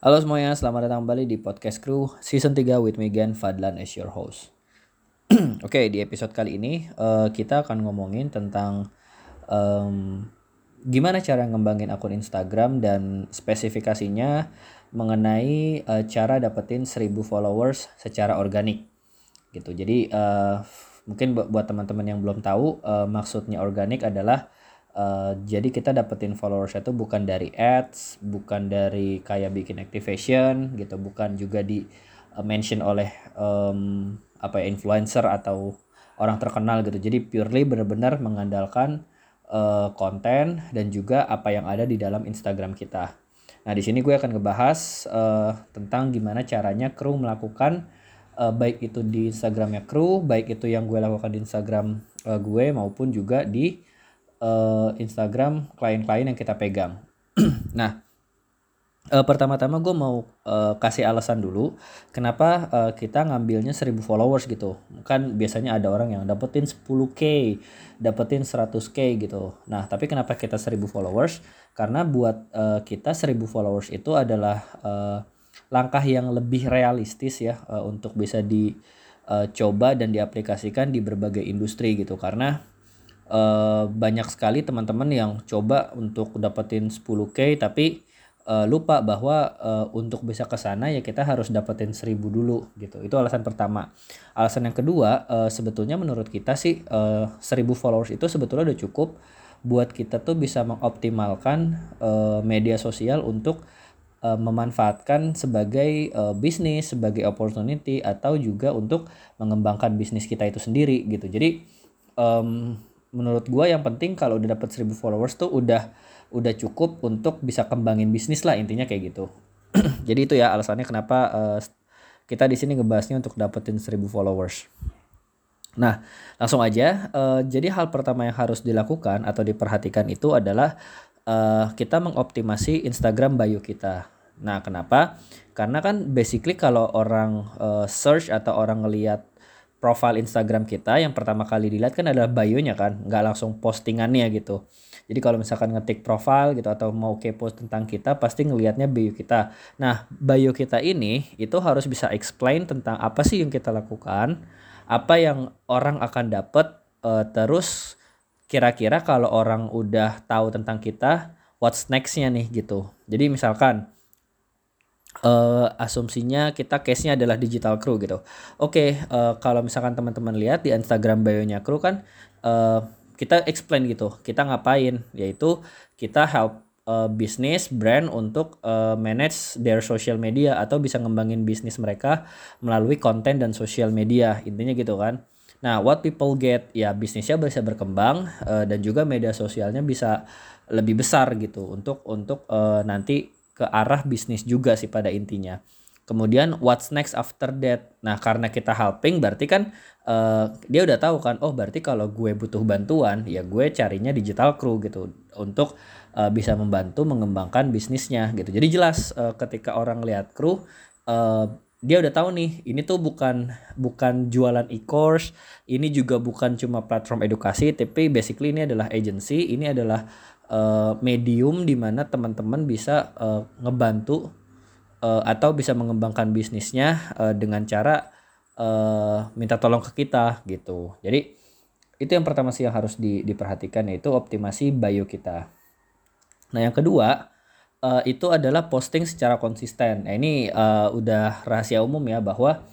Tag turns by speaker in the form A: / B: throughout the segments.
A: Halo semuanya, selamat datang kembali di Podcast Crew Season 3 with Megan Fadlan as your host. Oke, di episode kali ini uh, kita akan ngomongin tentang um, gimana cara ngembangin akun Instagram dan spesifikasinya mengenai uh, cara dapetin 1000 followers secara organik. Gitu. Jadi uh, mungkin buat teman-teman yang belum tahu uh, maksudnya organik adalah Uh, jadi kita dapetin followers itu bukan dari ads, bukan dari kayak bikin activation gitu, bukan juga di uh, mention oleh um, apa ya influencer atau orang terkenal gitu. Jadi purely benar-benar mengandalkan uh, konten dan juga apa yang ada di dalam Instagram kita. Nah di sini gue akan ngebahas uh, tentang gimana caranya kru melakukan uh, baik itu di Instagramnya kru, baik itu yang gue lakukan di Instagram uh, gue maupun juga di uh, Instagram klien-klien yang kita pegang. nah, uh, pertama-tama gue mau uh, kasih alasan dulu kenapa uh, kita ngambilnya 1000 followers gitu. Kan biasanya ada orang yang dapetin 10k, dapetin 100k gitu. Nah, tapi kenapa kita 1000 followers? Karena buat uh, kita 1000 followers itu adalah uh, langkah yang lebih realistis ya uh, untuk bisa dicoba dan diaplikasikan di berbagai industri gitu. Karena uh, banyak sekali teman-teman yang coba untuk dapetin 10k tapi uh, lupa bahwa uh, untuk bisa ke sana ya kita harus dapetin 1000 dulu gitu. Itu alasan pertama. Alasan yang kedua uh, sebetulnya menurut kita sih uh, 1000 followers itu sebetulnya udah cukup buat kita tuh bisa mengoptimalkan uh, media sosial untuk memanfaatkan sebagai uh, bisnis, sebagai opportunity atau juga untuk mengembangkan bisnis kita itu sendiri gitu. Jadi um, menurut gue yang penting kalau udah dapat 1000 followers tuh udah udah cukup untuk bisa kembangin bisnis lah intinya kayak gitu. Jadi itu ya alasannya kenapa uh, kita di sini ngebahasnya untuk dapetin 1000 followers. Nah, langsung aja. Uh, jadi hal pertama yang harus dilakukan atau diperhatikan itu adalah uh, kita mengoptimasi Instagram bio kita. Nah, kenapa? Karena kan basically kalau orang uh, search atau orang ngelihat profile Instagram kita yang pertama kali dilihat kan adalah bio-nya kan, nggak langsung postingannya gitu. Jadi kalau misalkan ngetik profile gitu atau mau kepo tentang kita pasti ngelihatnya bio kita. Nah, bio kita ini itu harus bisa explain tentang apa sih yang kita lakukan, apa yang orang akan dapat uh, terus kira-kira kalau orang udah tahu tentang kita, what's next-nya nih gitu. Jadi misalkan uh, asumsinya kita case-nya adalah digital crew gitu. Oke, okay, uh, kalau misalkan teman-teman lihat di Instagram bio-nya crew kan uh, kita explain gitu. Kita ngapain? Yaitu kita help uh, bisnis brand untuk uh, manage their social media atau bisa ngembangin bisnis mereka melalui konten dan social media. Intinya gitu kan. Nah, what people get ya bisnisnya bisa berkembang uh, dan juga media sosialnya bisa lebih besar gitu untuk untuk uh, nanti ke arah bisnis juga sih pada intinya. Kemudian what's next after that? Nah, karena kita helping berarti kan uh, dia udah tahu kan, oh berarti kalau gue butuh bantuan, ya gue carinya digital crew gitu untuk uh, bisa membantu mengembangkan bisnisnya gitu. Jadi jelas uh, ketika orang lihat crew uh, dia udah tahu nih, ini tuh bukan bukan jualan e-course, ini juga bukan cuma platform edukasi, tapi basically ini adalah agency, ini adalah uh, medium di mana teman-teman bisa uh, ngebantu uh, atau bisa mengembangkan bisnisnya uh, dengan cara uh, minta tolong ke kita gitu. Jadi itu yang pertama sih yang harus di, diperhatikan yaitu optimasi bio kita. Nah yang kedua uh, itu adalah posting secara konsisten. Nah ini uh, udah rahasia umum ya bahwa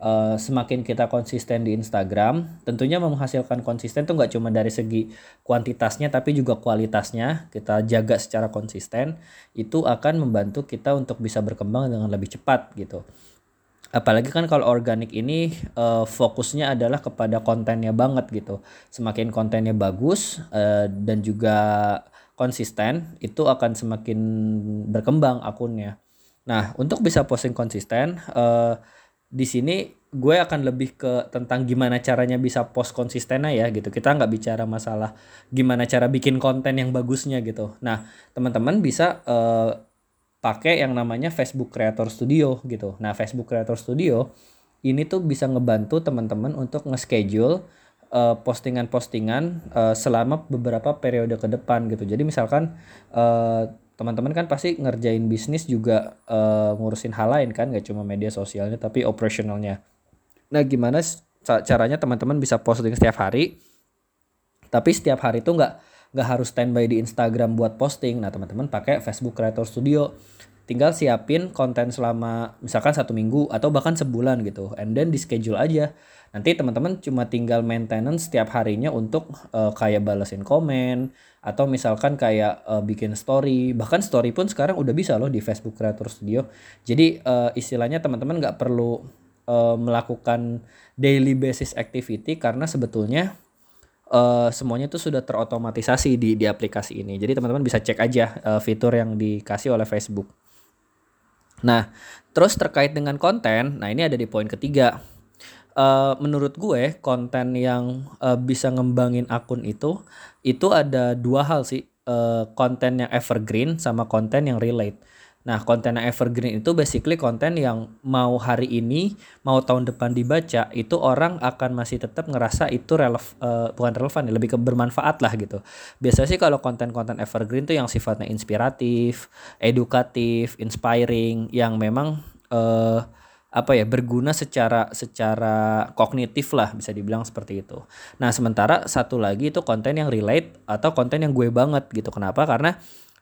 A: uh, semakin kita konsisten di Instagram, tentunya menghasilkan konsisten tuh nggak cuma dari segi kuantitasnya tapi juga kualitasnya kita jaga secara konsisten itu akan membantu kita untuk bisa berkembang dengan lebih cepat gitu. Apalagi kan kalau organik ini uh, fokusnya adalah kepada kontennya banget gitu. Semakin kontennya bagus uh, dan juga konsisten itu akan semakin berkembang akunnya. Nah, untuk bisa posting konsisten uh, di sini gue akan lebih ke tentang gimana caranya bisa post konsisten ya gitu. Kita nggak bicara masalah gimana cara bikin konten yang bagusnya gitu. Nah, teman-teman bisa uh, pakai yang namanya Facebook Creator Studio gitu. Nah, Facebook Creator Studio ini tuh bisa ngebantu teman-teman untuk nge-schedule uh, postingan-postingan uh, selama beberapa periode ke depan gitu. Jadi misalkan uh, teman-teman kan pasti ngerjain bisnis juga uh, ngurusin hal lain kan gak cuma media sosialnya tapi operasionalnya. Nah gimana caranya teman-teman bisa posting setiap hari tapi setiap hari itu nggak nggak harus standby di Instagram buat posting. Nah teman-teman pakai Facebook Creator Studio tinggal siapin konten selama misalkan satu minggu atau bahkan sebulan gitu. And then di schedule aja. Nanti teman-teman cuma tinggal maintenance setiap harinya untuk uh, kayak balesin komen atau misalkan kayak uh, bikin story. Bahkan story pun sekarang udah bisa loh di Facebook Creator Studio. Jadi uh, istilahnya teman-teman nggak perlu uh, melakukan daily basis activity karena sebetulnya uh, semuanya itu sudah terotomatisasi di di aplikasi ini. Jadi teman-teman bisa cek aja uh, fitur yang dikasih oleh Facebook nah terus terkait dengan konten nah ini ada di poin ketiga uh, menurut gue konten yang uh, bisa ngembangin akun itu itu ada dua hal sih uh, konten yang evergreen sama konten yang relate. Nah, konten yang evergreen itu basically konten yang mau hari ini, mau tahun depan dibaca, itu orang akan masih tetap ngerasa itu relev uh, bukan relevan, ya, lebih ke bermanfaat lah gitu. Biasanya sih kalau konten-konten evergreen tuh yang sifatnya inspiratif, edukatif, inspiring, yang memang uh, apa ya berguna secara secara kognitif lah bisa dibilang seperti itu. Nah sementara satu lagi itu konten yang relate atau konten yang gue banget gitu. Kenapa? Karena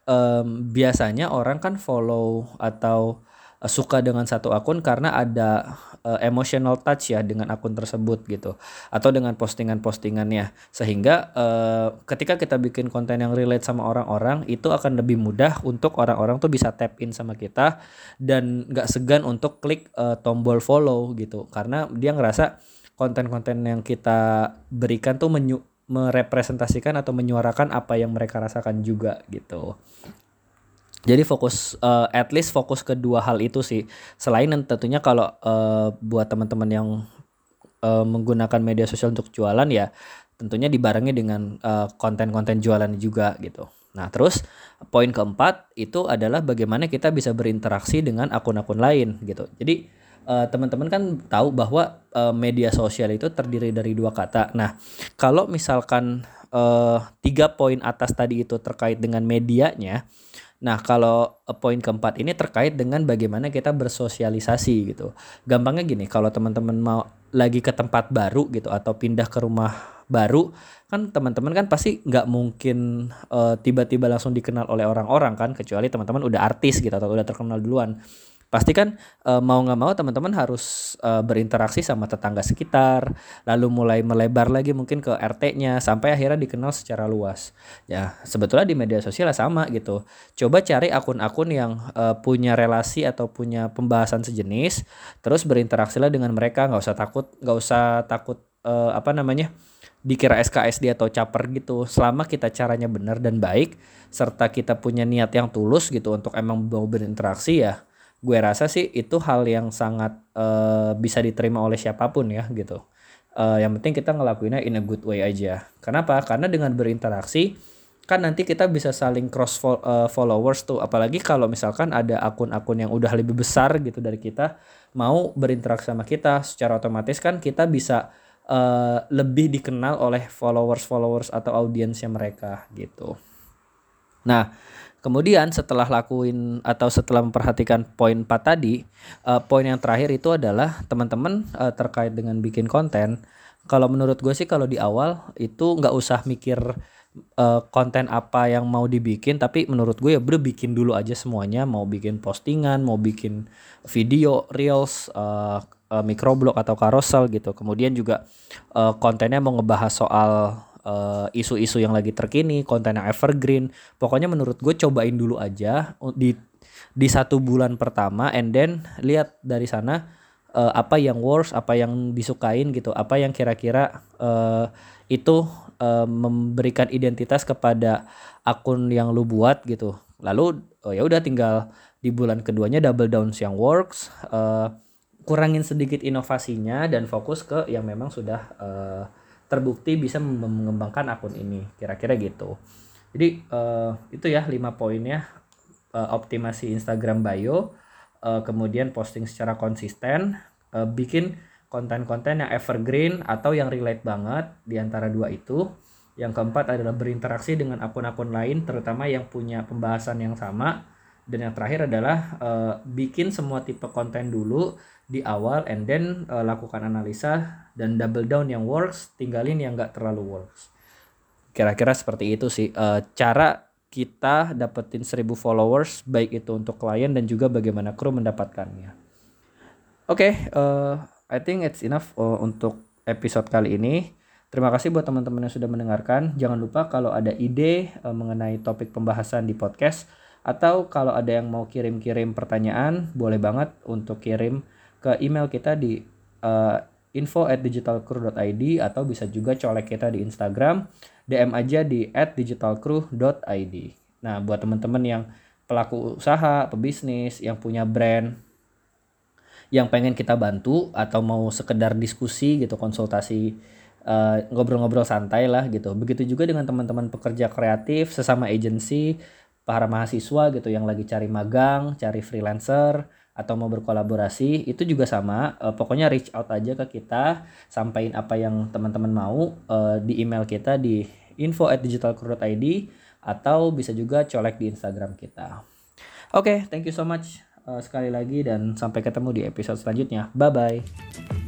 A: um, biasanya orang kan follow atau uh, suka dengan satu akun karena ada uh, emotional touch ya dengan akun tersebut gitu atau dengan postingan-postingannya. Sehingga uh, ketika kita bikin konten yang relate sama orang-orang itu akan lebih mudah untuk orang-orang tuh bisa tap in sama kita dan nggak segan untuk klik uh, tombol follow gitu. Karena dia ngerasa konten-konten yang kita berikan tuh menyu merepresentasikan atau menyuarakan apa yang mereka rasakan juga gitu. Jadi fokus uh, at least fokus ke dua hal itu sih. Selain tentunya kalau uh, buat teman-teman yang uh, menggunakan media sosial untuk jualan ya tentunya dibarengi dengan konten-konten uh, jualan juga gitu. Nah, terus poin keempat itu adalah bagaimana kita bisa berinteraksi dengan akun-akun lain gitu. Jadi teman-teman uh, kan tahu bahwa uh, media sosial itu terdiri dari dua kata. Nah, kalau misalkan uh, tiga poin atas tadi itu terkait dengan medianya, Nah, kalau poin keempat ini terkait dengan bagaimana kita bersosialisasi gitu. Gampangnya gini, kalau teman-teman mau lagi ke tempat baru gitu atau pindah ke rumah baru, kan teman-teman kan pasti nggak mungkin uh, tiba-tiba langsung dikenal oleh orang-orang kan, kecuali teman-teman udah artis gitu atau udah terkenal duluan pasti kan e, mau nggak mau teman-teman harus e, berinteraksi sama tetangga sekitar lalu mulai melebar lagi mungkin ke RT-nya sampai akhirnya dikenal secara luas. Ya sebetulnya di media sosial sama gitu. Coba cari akun-akun yang e, punya relasi atau punya pembahasan sejenis terus berinteraksi lah dengan mereka. Nggak usah takut nggak usah takut e, apa namanya dikira SKSD atau caper gitu. Selama kita caranya benar dan baik serta kita punya niat yang tulus gitu untuk emang mau berinteraksi ya gue rasa sih itu hal yang sangat uh, bisa diterima oleh siapa pun ya gitu. Uh, yang penting kita ngelakuinnya in a good way aja. Kenapa? Karena dengan berinteraksi kan nanti kita bisa saling cross uh, followers tuh apalagi kalau misalkan ada akun-akun yang udah lebih besar gitu dari kita mau berinteraksi sama kita secara otomatis kan kita bisa uh, lebih dikenal oleh followers-followers atau audiensnya mereka gitu. Nah, Kemudian setelah lakuin atau setelah memperhatikan poin 4 tadi, uh, poin yang terakhir itu adalah teman-teman uh, terkait dengan bikin konten. Kalau menurut gue sih kalau di awal itu nggak usah mikir uh, konten apa yang mau dibikin, tapi menurut gue ya bro bikin dulu aja semuanya. Mau bikin postingan, mau bikin video, reels, uh, uh, atau carousel gitu. Kemudian juga uh, kontennya mau ngebahas soal uh, isu-isu yang lagi terkini, konten yang evergreen. Pokoknya menurut gue cobain dulu aja di di satu bulan pertama, and then lihat dari sana uh, apa yang works, apa yang disukain gitu, apa yang kira-kira uh, itu uh, memberikan identitas kepada akun yang lu buat gitu. Lalu oh ya udah tinggal di bulan keduanya double down yang works. Uh, kurangin sedikit inovasinya dan fokus ke yang memang sudah uh, terbukti bisa mengembangkan akun ini. Kira-kira gitu. Jadi uh, itu ya lima poinnya. Uh, optimasi Instagram bio uh, kemudian posting secara konsisten uh, bikin konten-konten yang evergreen atau yang relate banget di antara dua itu. Yang keempat adalah berinteraksi dengan akun-akun lain, terutama yang punya pembahasan yang sama. Dan yang terakhir adalah uh, bikin semua tipe konten dulu di awal, and then uh, lakukan analisa dan double down yang works, tinggalin yang nggak terlalu works. Kira-kira seperti itu sih uh, cara kita dapetin 1000 followers, baik itu untuk klien dan juga bagaimana kru mendapatkannya. Oke, okay, uh, I think it's enough uh, untuk episode kali ini. Terima kasih buat teman-teman yang sudah mendengarkan. Jangan lupa kalau ada ide uh, mengenai topik pembahasan di podcast atau kalau ada yang mau kirim-kirim pertanyaan, boleh banget untuk kirim ke email kita di uh, info at digitalcrew.id atau bisa juga colek kita di Instagram, DM aja di at digitalcrew.id. Nah, buat teman-teman yang pelaku usaha, pebisnis, yang punya brand, yang pengen kita bantu atau mau sekedar diskusi gitu, konsultasi ngobrol eh, ngobrol-ngobrol santai lah gitu. Begitu juga dengan teman-teman pekerja kreatif sesama agensi, para mahasiswa gitu yang lagi cari magang, cari freelancer atau mau berkolaborasi itu juga sama. Uh, pokoknya reach out aja ke kita, sampaikan apa yang teman-teman mau uh, di email kita di info at digitalcrew.id atau bisa juga colek di Instagram kita. Oke, okay, thank you so much uh, sekali lagi dan sampai ketemu di episode selanjutnya. Bye bye.